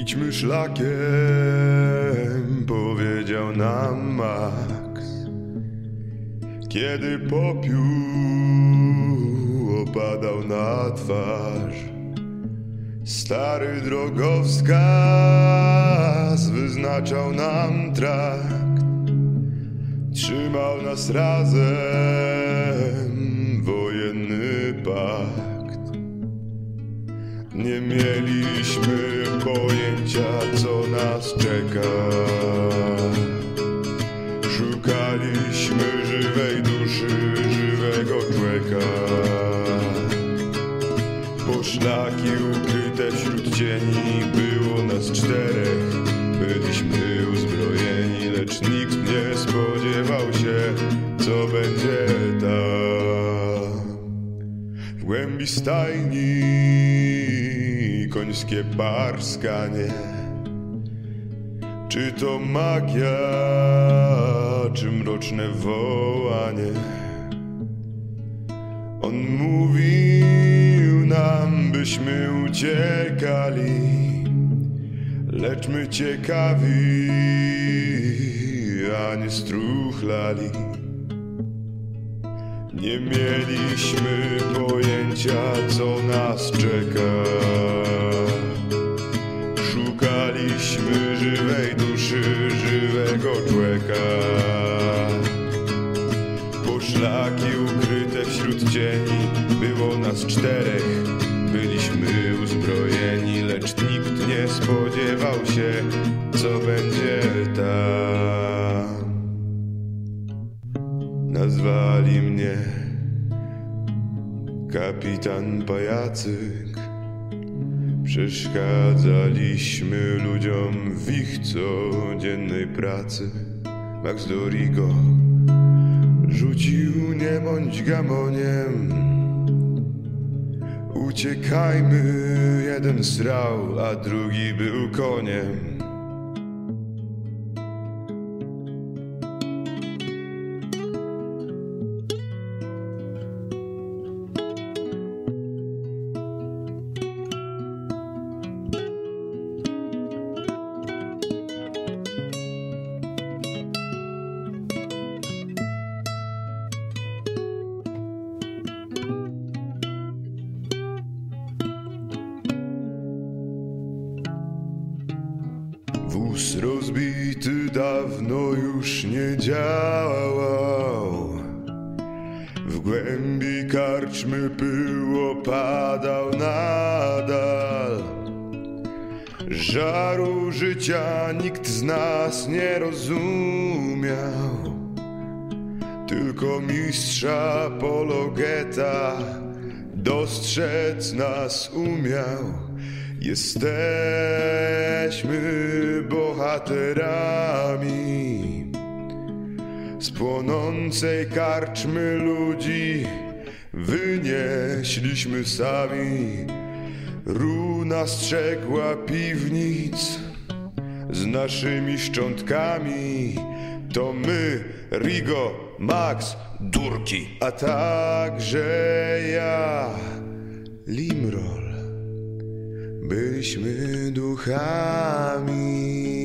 Idźmy szlakiem, powiedział nam Max. Kiedy popiół opadał na twarz, stary drogowskaz wyznaczał nam trakt. Trzymał nas razem wojenny pakt. Nie mieliśmy pojęcia, co nas czeka. Szukaliśmy żywej duszy, żywego człowieka. Poszlaki ukryte wśród cieni, było nas czterech. Byliśmy uzbrojeni, lecz nikt nie spodziewał się, co będzie tam. Głębi stajni końskie parskanie. Czy to magia, czy mroczne wołanie? On mówił nam, byśmy uciekali, lecz my ciekawi, a nie struchlali. Nie mieliśmy pojęcia, co nas czeka. Szukaliśmy żywej duszy, żywego człowieka. Poszlaki ukryte wśród cieni, było nas czterech. Byliśmy uzbrojeni, lecz nikt nie spodziewał się, co będzie tam. Nazwali mnie kapitan pajacyk. Przeszkadzaliśmy ludziom w ich codziennej pracy. Max Dorigo rzucił nie bądź gamoniem. Uciekajmy, jeden srał, a drugi był koniem. Wóz rozbity dawno już nie działał. W głębi karczmy pył opadał nadal. Żaru życia nikt z nas nie rozumiał. Tylko mistrza Pologeta dostrzec nas umiał. Jesteśmy bohaterami z płonącej karczmy ludzi wynieśliśmy sami. Runa strzegła piwnic z naszymi szczątkami. To my, Rigo, Max, Durki, a także ja, Limrol. Byliśmy duchami.